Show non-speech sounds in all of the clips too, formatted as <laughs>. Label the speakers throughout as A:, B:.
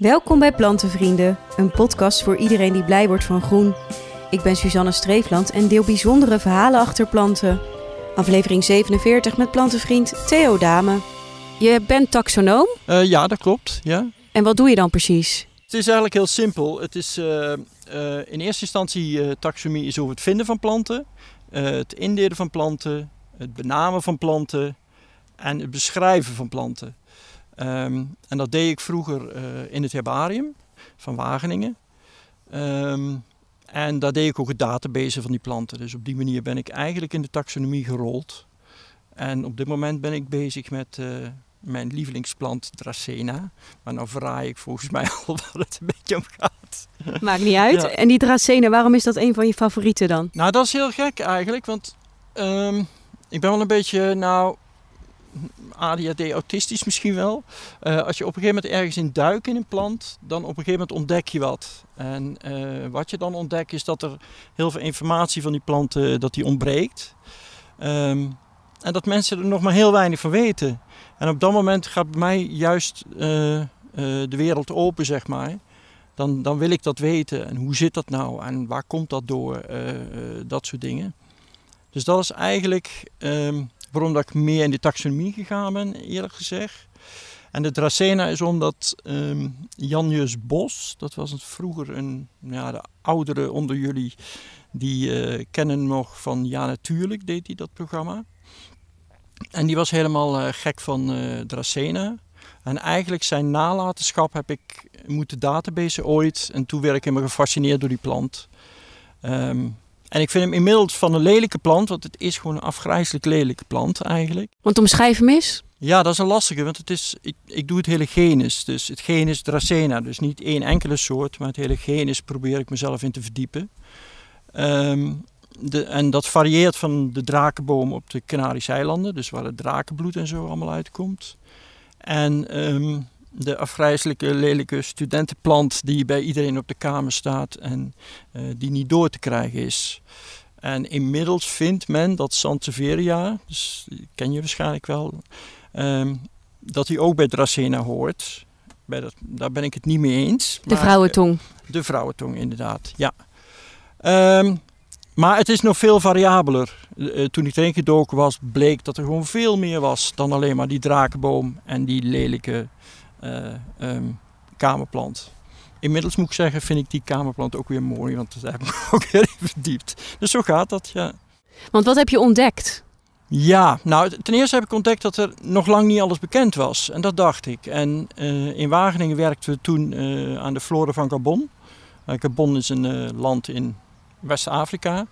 A: Welkom bij Plantenvrienden, een podcast voor iedereen die blij wordt van groen. Ik ben Suzanne Streefland en deel bijzondere verhalen achter planten. Aflevering 47 met plantenvriend Theo Dame. Je bent taxonoom
B: Eh, ja, dat klopt. Ja.
A: en wat doe je dan precies?
B: Het is eigenlijk heel simpel. Het is eh, eh, in eerste instantie taxonomie is over het vinden van planten, het indelen van planten, het benamen van planten en het beschrijven van planten. Ehm, en dat deed ik vroeger eh, in het herbarium van Wageningen. Ehm, en daar deed ik ook het database van die planten. Dus op die manier ben ik eigenlijk in de taxonomie gerold. En op dit moment ben ik bezig met eh, mijn lievelingsplant Dracena. Maar nou verraai ik volgens mij <laughs> al waar het een beetje om gaat.
A: Maakt niet uit.
B: Ja.
A: En die Dracena, waarom is dat een van je favorieten dan?
B: Nou, dat is heel gek eigenlijk, want ehm, ik ben wel een beetje, nou, ADHD, autistisch misschien wel. Eh, als je op een gegeven moment ergens in duikt in een plant, dan op een gegeven moment ontdek je wat. En eh, wat je dan ontdekt is dat er heel veel informatie van die planten dat die ontbreekt. Ehm, en dat mensen er nog maar heel weinig van weten. En op dat moment gaat bij mij juist eh, eh, de wereld open, zeg maar. Dan, dan wil ik dat weten. En hoe zit dat nou? En waar komt dat door? Eh, eh, dat soort dingen. Dus dat is eigenlijk ehm, waarom dat ik meer in de taxonomie gegaan ben, eerlijk gezegd. En de Dracena is omdat Janjus Bos, dat was het vroeger een, ja, de ouderen onder jullie, die eh, kennen nog van Ja Natuurlijk, deed hij dat programma. En die was helemaal eh, gek van eh Dracena. En eigenlijk zijn nalatenschap heb ik moeten databasen ooit. En toen werd ik helemaal gefascineerd door die plant. Ehm, en ik vind hem inmiddels van een lelijke plant, want het is gewoon een afgrijzelijk lelijke plant eigenlijk.
A: Want omschrijf hem eens.
B: Ja, dat is een lastige, want het is, ik, ik doe het hele genus. Dus het genus Dracena, dus niet één enkele soort, maar het hele genus probeer ik mezelf in te verdiepen. Ehm, de, en dat varieert van de drakenboom op de Canarische eilanden, dus waar het drakenbloed en zo allemaal uitkomt. En ehm, de afgrijzelijke, lelijke studentenplant die bij iedereen op de kamer staat en eh, die niet door te krijgen is. En inmiddels vindt men dat Sansevieria, dus die ken je waarschijnlijk wel, ehm, dat die ook bij Dracena hoort. Bij dat, daar ben ik het niet mee eens.
A: De vrouwentong.
B: de vrouwentong, inderdaad. Ja. Ehm, maar het is nog veel variabeler. Eh, toen ik erin gedoken was, bleek dat er gewoon veel meer was dan alleen maar die drakenboom en die lelijke ehm, kamerplant. Inmiddels moet ik zeggen, vind ik die kamerplant ook weer mooi, want daar heb ik <laughs> ook weer in verdiept. Dus zo gaat dat, ja.
A: Want wat heb je ontdekt?
B: Ja, nou ten eerste heb ik ontdekt dat er nog lang niet alles bekend was. En dat dacht ik. En eh, in Wageningen werkten we toen eh, aan de flora van Gabon. Gabon is een land in West-Afrika.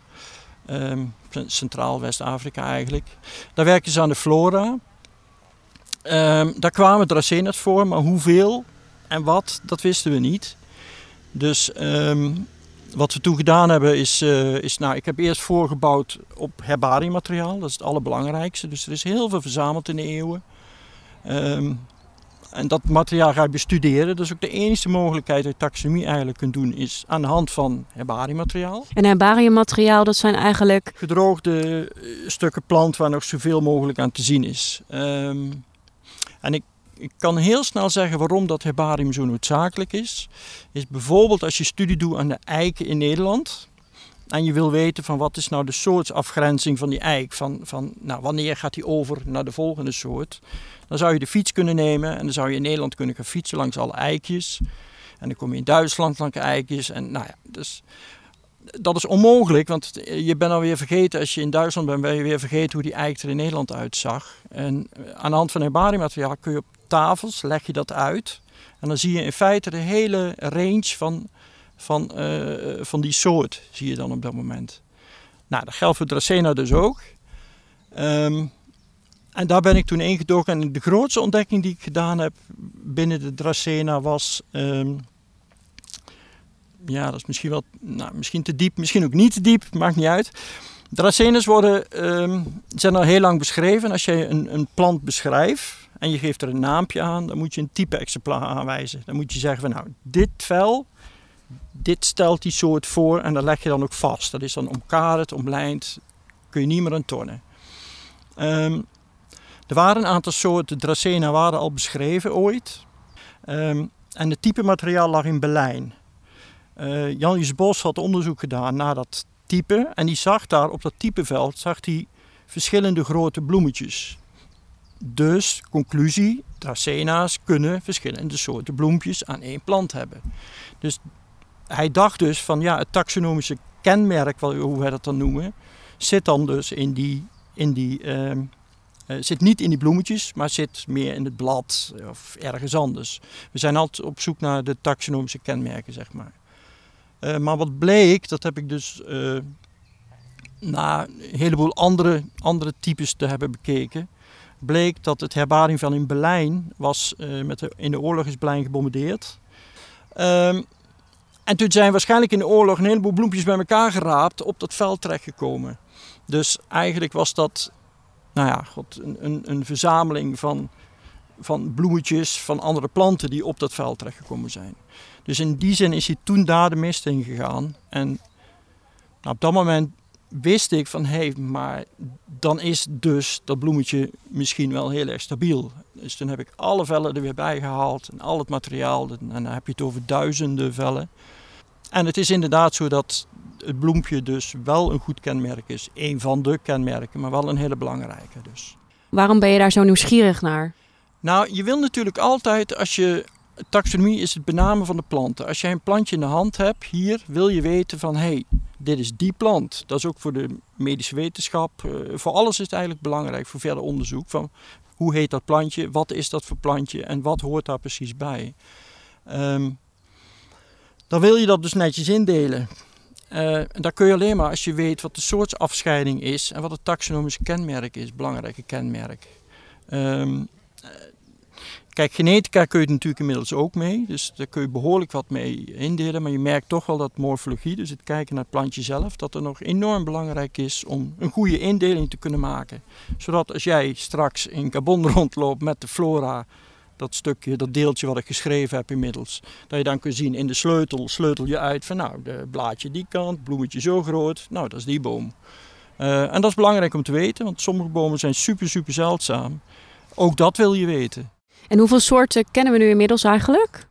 B: Ehm, Centraal West-Afrika eigenlijk. Daar werken ze aan de flora. Ehm, daar kwamen dracena's voor, maar hoeveel en wat, dat wisten we niet. Dus ehm, wat we toen gedaan hebben is, eh, is nou, ik heb eerst voorgebouwd op herbariummateriaal. Dat is het allerbelangrijkste. Dus er is heel veel verzameld in de eeuwen. Ehm, en dat materiaal ga je bestuderen. Dat is ook de enige mogelijkheid dat je taxonomie eigenlijk kunt doen, is aan de hand van herbariummateriaal.
A: En herbariummateriaal, dat zijn eigenlijk...
B: Gedroogde eh, stukken plant waar nog zoveel mogelijk aan te zien is. En ik, ik kan heel snel zeggen waarom dat herbarium zo noodzakelijk is. Is bijvoorbeeld als je studie doet aan de eiken in Nederland. En je wil weten van wat is nou de soortafgrenzing van die eik. Van, van nou, wanneer gaat die over naar de volgende soort. Dan zou je de fiets kunnen nemen en dan zou je in Nederland kunnen gaan fietsen langs alle eikjes. En dan kom je in Duitsland langs eikjes. En nou ja, dus dat is onmogelijk, want je bent alweer vergeten, als je in Duitsland bent, ben je weer vergeten hoe die eik er in Nederland uitzag. En eh, aan de hand van herbariummateriaal kun je op tafels, leg je dat uit. En dan zie je in feite de hele range van, van, eh, van die soort, zie je dan op dat moment. Nou, dat geldt voor Dracena dus ook. Ehm, en daar ben ik toen ingedoken. En de grootste ontdekking die ik gedaan heb binnen de Dracena was... ehm, ja, dat is misschien wel nou, misschien te diep, misschien ook niet te diep, maakt niet uit. Dracenas worden, ehm, zijn al heel lang beschreven. Als je een, een plant beschrijft en je geeft er een naampje aan, dan moet je een type exemplaar aanwijzen. Dan moet je zeggen van nou, dit vel, dit stelt die soort voor en dat leg je dan ook vast. Dat is dan omkaderd, omlijnd, kun je niet meer aan tornen. Ehm, er waren een aantal soorten Dracena waren al beschreven ooit. Ehm, en het type materiaal lag in Berlijn. Uh, Bos had onderzoek gedaan naar dat type. En die zag daar op dat typeveld zag hij verschillende grote bloemetjes. Dus, conclusie, dracena's kunnen verschillende soorten bloempjes aan één plant hebben. Dus hij dacht dus van ja, het taxonomische kenmerk, hoe wij dat dan noemen, zit dan dus in die, in die uh, zit niet in die bloemetjes, maar zit meer in het blad of ergens anders. We zijn altijd op zoek naar de taxonomische kenmerken, zeg maar. Uh, maar wat bleek, dat heb ik dus uh, na een heleboel andere, andere types te hebben bekeken, bleek dat het herbarium van in Berlijn was, uh, met in de oorlog is Berlijn gebombardeerd. Um, en toen zijn waarschijnlijk in de oorlog een heleboel bloempjes bij elkaar geraapt op dat veld terechtgekomen. Dus eigenlijk was dat, nou ja, God, een, een, een verzameling van, van bloemetjes van andere planten die op dat veld terechtgekomen zijn. Dus in die zin is hij toen daar de mist in gegaan. En nou, op dat moment wist ik van hé, hey, maar dan is dus dat bloemetje misschien wel heel erg stabiel. Dus toen heb ik alle vellen er weer bij gehaald en al het materiaal. En dan heb je het over duizenden vellen. En het is inderdaad zo dat het bloempje dus wel een goed kenmerk is. Een van de kenmerken, maar wel een hele belangrijke dus.
A: Waarom ben je daar zo nieuwsgierig naar?
B: Nou, je wil natuurlijk altijd als je taxonomie is het benamen van de planten. Als jij een plantje in de hand hebt, hier wil je weten van hé, hey, dit is die plant. Dat is ook voor de medische wetenschap. Uh, voor alles is het eigenlijk belangrijk voor verder onderzoek. Van hoe heet dat plantje, wat is dat voor plantje en wat hoort daar precies bij. Um, dan wil je dat dus netjes indelen. Uh, en dat kun je alleen maar als je weet wat de soortsafscheiding is en wat het taxonomische kenmerk is, belangrijke kenmerk. Um, Kijk, genetica kun je natuurlijk inmiddels ook mee. Dus daar kun je behoorlijk wat mee indelen. Maar je merkt toch wel dat morfologie, dus het kijken naar het plantje zelf, dat er nog enorm belangrijk is om een goede indeling te kunnen maken. Zodat als jij straks in Gabon <laughs> rondloopt met de flora, dat stukje, dat deeltje wat ik geschreven heb inmiddels, dat je dan kunt zien in de sleutel, sleutel je uit van nou, de blaadje die kant, bloemetje zo groot, nou dat is die boom. Uh, en dat is belangrijk om te weten, want sommige bomen zijn super, super zeldzaam. Ook dat wil je weten.
A: En hoeveel soorten kennen we nu inmiddels eigenlijk?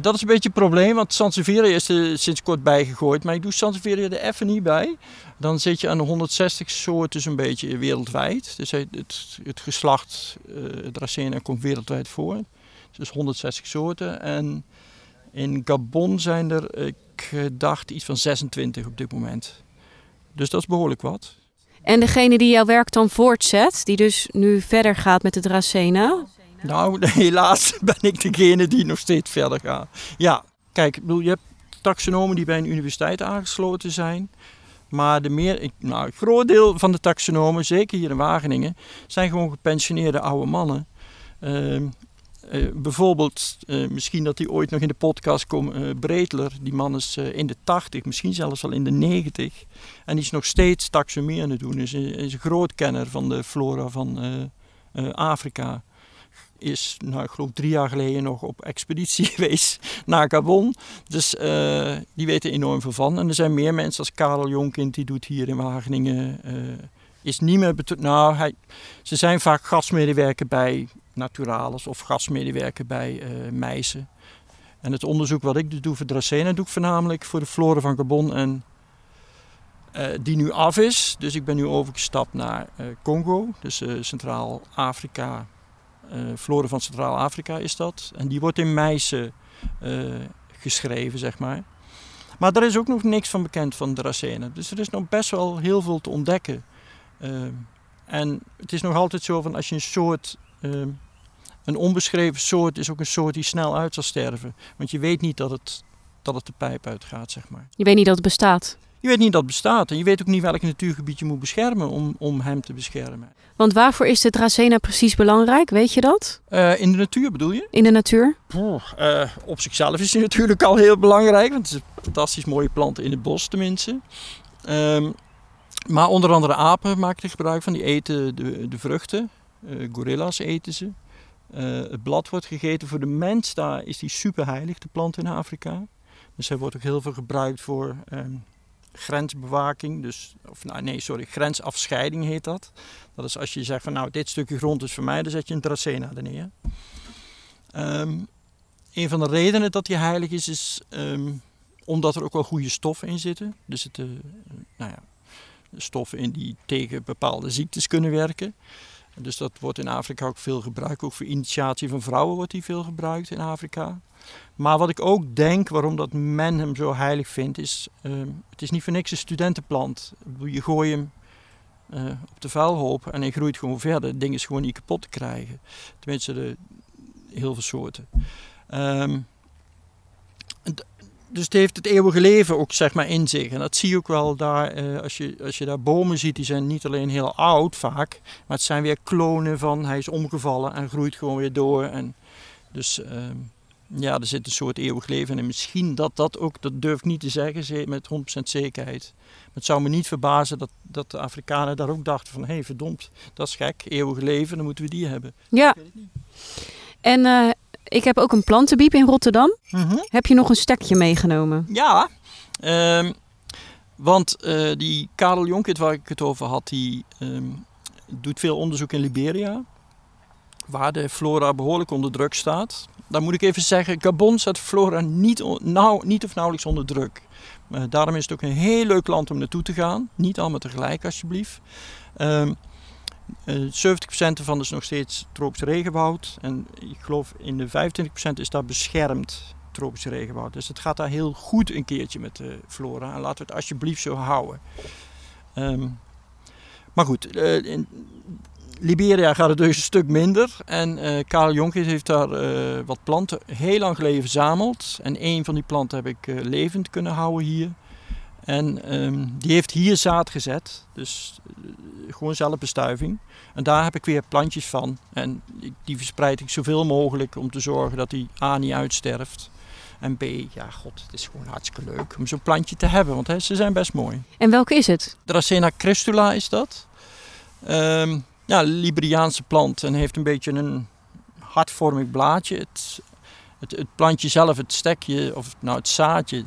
B: dat is een beetje het probleem, want Sansevieria is er sinds kort bijgegooid. Maar ik doe Sansevieria er even niet bij. Dan zit je aan de 160 soorten zo'n beetje wereldwijd. Dus het, het geslacht uh, Dracena komt wereldwijd voor. Dus 160 soorten. En in Gabon zijn er, ik dacht, iets van 26 op dit moment. Dus dat is behoorlijk wat.
A: En degene die jouw werk dan voortzet, die dus nu verder gaat met de Dracena?
B: Nou, <laughs> helaas ben ik degene die nog steeds verder gaat. Ja, kijk, bedoel, je hebt taxonomen die bij een universiteit aangesloten zijn. Maar de meer, nou, groot deel van de taxonomen, zeker hier in Wageningen, zijn gewoon gepensioneerde oude mannen. Uh, uh, bijvoorbeeld, uh, misschien dat hij ooit nog in de podcast komt, uh. Die man is in de 80, misschien zelfs al in de 90. En die is nog steeds taxonomie aan het doen. Is, is een groot kenner van de flora van Afrika. Is, nou, ik geloof drie jaar geleden nog op expeditie <laughs> geweest naar Gabon. Dus die weten enorm veel van. En er zijn meer mensen als Karel Jonkind, die doet hier in Wageningen is niet meer Nou, hij, ze zijn vaak gastmedewerker bij Naturalis of gastmedewerker bij uh. En het onderzoek wat ik doe voor Dracena doe ik voornamelijk voor de flora van Gabon en uh, die nu af is. Dus ik ben nu overgestapt naar uh, Congo, dus Centraal-Afrika. flora van Centraal-Afrika is dat. En die wordt in Meisen geschreven, zeg maar. Maar er is ook nog niks van bekend van Dracena. Dus er is nog best wel heel veel te ontdekken. Ehm, en het is nog altijd zo van als je een soort, ehm, een onbeschreven soort is ook een soort die snel uit zal sterven. Want je weet niet dat het, dat het de pijp uitgaat, zeg maar.
A: Je weet niet dat het bestaat?
B: Je weet niet dat het bestaat en je weet ook niet welk natuurgebied je moet beschermen om, om hem te beschermen.
A: Want waarvoor is de Dracena precies belangrijk? Weet je dat?
B: Uh, in de natuur bedoel je?
A: In de natuur?
B: uh, op zichzelf is hij <laughs> natuurlijk al heel belangrijk, want het is een fantastisch mooie plant in het bos tenminste. Um, maar onder andere apen maken er gebruik van, die eten de, de vruchten. Uh, gorilla's eten ze. Uh, het blad wordt gegeten voor de mens, daar is die superheilig, de plant in Afrika. Dus hij wordt ook heel veel gebruikt voor um, grensbewaking. Dus, of nou, nee, sorry, grensafscheiding heet dat. Dat is als je zegt van nou, dit stukje grond is voor mij, dan zet je een dracena er neer. Ehm, een van de redenen dat hij heilig is, is ehm, omdat er ook wel goede stoffen in zitten. Er zitten nou ja, stoffen in die tegen bepaalde ziektes kunnen werken. Dus dat wordt in Afrika ook veel gebruikt. Ook voor initiatie van vrouwen wordt die veel gebruikt in Afrika. Maar wat ik ook denk, waarom dat men hem zo heilig vindt, is... Uh, het is niet voor niks een studentenplant. Je gooit hem uh, op de vuilhoop en hij groeit gewoon verder. Het ding is gewoon niet kapot te krijgen. Tenminste, de, heel veel soorten. Um, dus het heeft het eeuwige leven ook zeg maar in zich. En dat zie je ook wel daar, eh, als, je, als je daar bomen ziet, die zijn niet alleen heel oud vaak, maar het zijn weer klonen van hij is omgevallen en groeit gewoon weer door. En dus uh, ja, er zit een soort eeuwig leven in. En misschien dat dat ook, dat durf ik niet te zeggen met 100% zekerheid. Maar het zou me niet verbazen dat, dat de Afrikanen daar ook dachten van, hé hey, verdomd, dat is gek, eeuwig leven, dan moeten we die hebben.
A: Ja. En uh, ik heb ook een plantenbiep in Rotterdam. Mhm. Heb je nog een stekje meegenomen?
B: Ja, um, want uh, die Karel Jonkert waar ik het over had, die um, doet veel onderzoek in Liberia. Waar de flora behoorlijk onder druk staat. Dan moet ik even zeggen, Gabon staat flora niet, niet of nauwelijks onder druk. Uh, daarom is het ook een heel leuk land om naartoe te gaan. Niet allemaal tegelijk alsjeblieft. Um, uh, 70% ervan is nog steeds tropisch regenwoud. En ik geloof in de 25% is daar beschermd tropisch regenwoud. Dus het gaat daar heel goed een keertje met de flora. En laten we het alsjeblieft zo houden. Um, maar goed, uh, in Liberia gaat het dus een stuk minder. En uh, Karel Jonkers heeft daar wat planten heel lang geleden verzameld. En een van die planten heb ik levend kunnen houden hier. En um, die heeft hier zaad gezet. Dus gewoon zelfbestuiving. En daar heb ik weer plantjes van. En die verspreid ik zoveel mogelijk om te zorgen dat die A niet uitsterft. En B, ja god, het is gewoon hartstikke leuk om zo'n plantje te hebben, want hè, ze zijn best mooi.
A: En welke is het?
B: Dracena cristula is dat. Um, ja, Liberiaanse plant en heeft een beetje een hartvormig blaadje. Het, het, het, plantje zelf, het stekje, of nou het zaadje,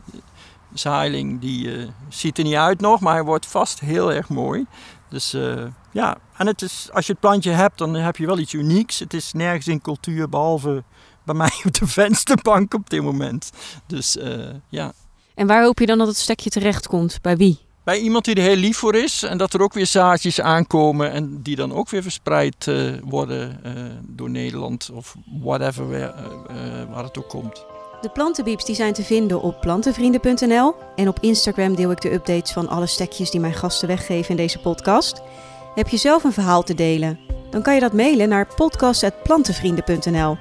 B: zaaling, die uh, ziet er niet uit nog, maar hij wordt vast heel erg mooi. Dus uh, ja, en het is, als je het plantje hebt, dan heb je wel iets unieks. Het is nergens in cultuur, behalve bij mij op de vensterbank op dit moment. Dus uh, ja.
A: En waar hoop je dan dat het stekje terecht komt? Bij wie?
B: Bij iemand die er heel lief voor is en dat er ook weer zaadjes aankomen en die dan ook weer verspreid worden door Nederland of whatever waar het ook komt.
A: De plantenbieps die zijn te vinden op plantenvrienden.nl en op Instagram deel ik de updates van alle stekjes die mijn gasten weggeven in deze podcast. Heb je zelf een verhaal te delen? Dan kan je dat mailen naar podcast.plantenvrienden.nl.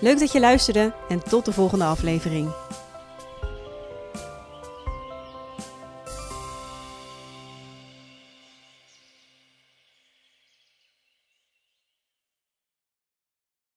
A: Leuk dat je luisterde en tot de volgende aflevering.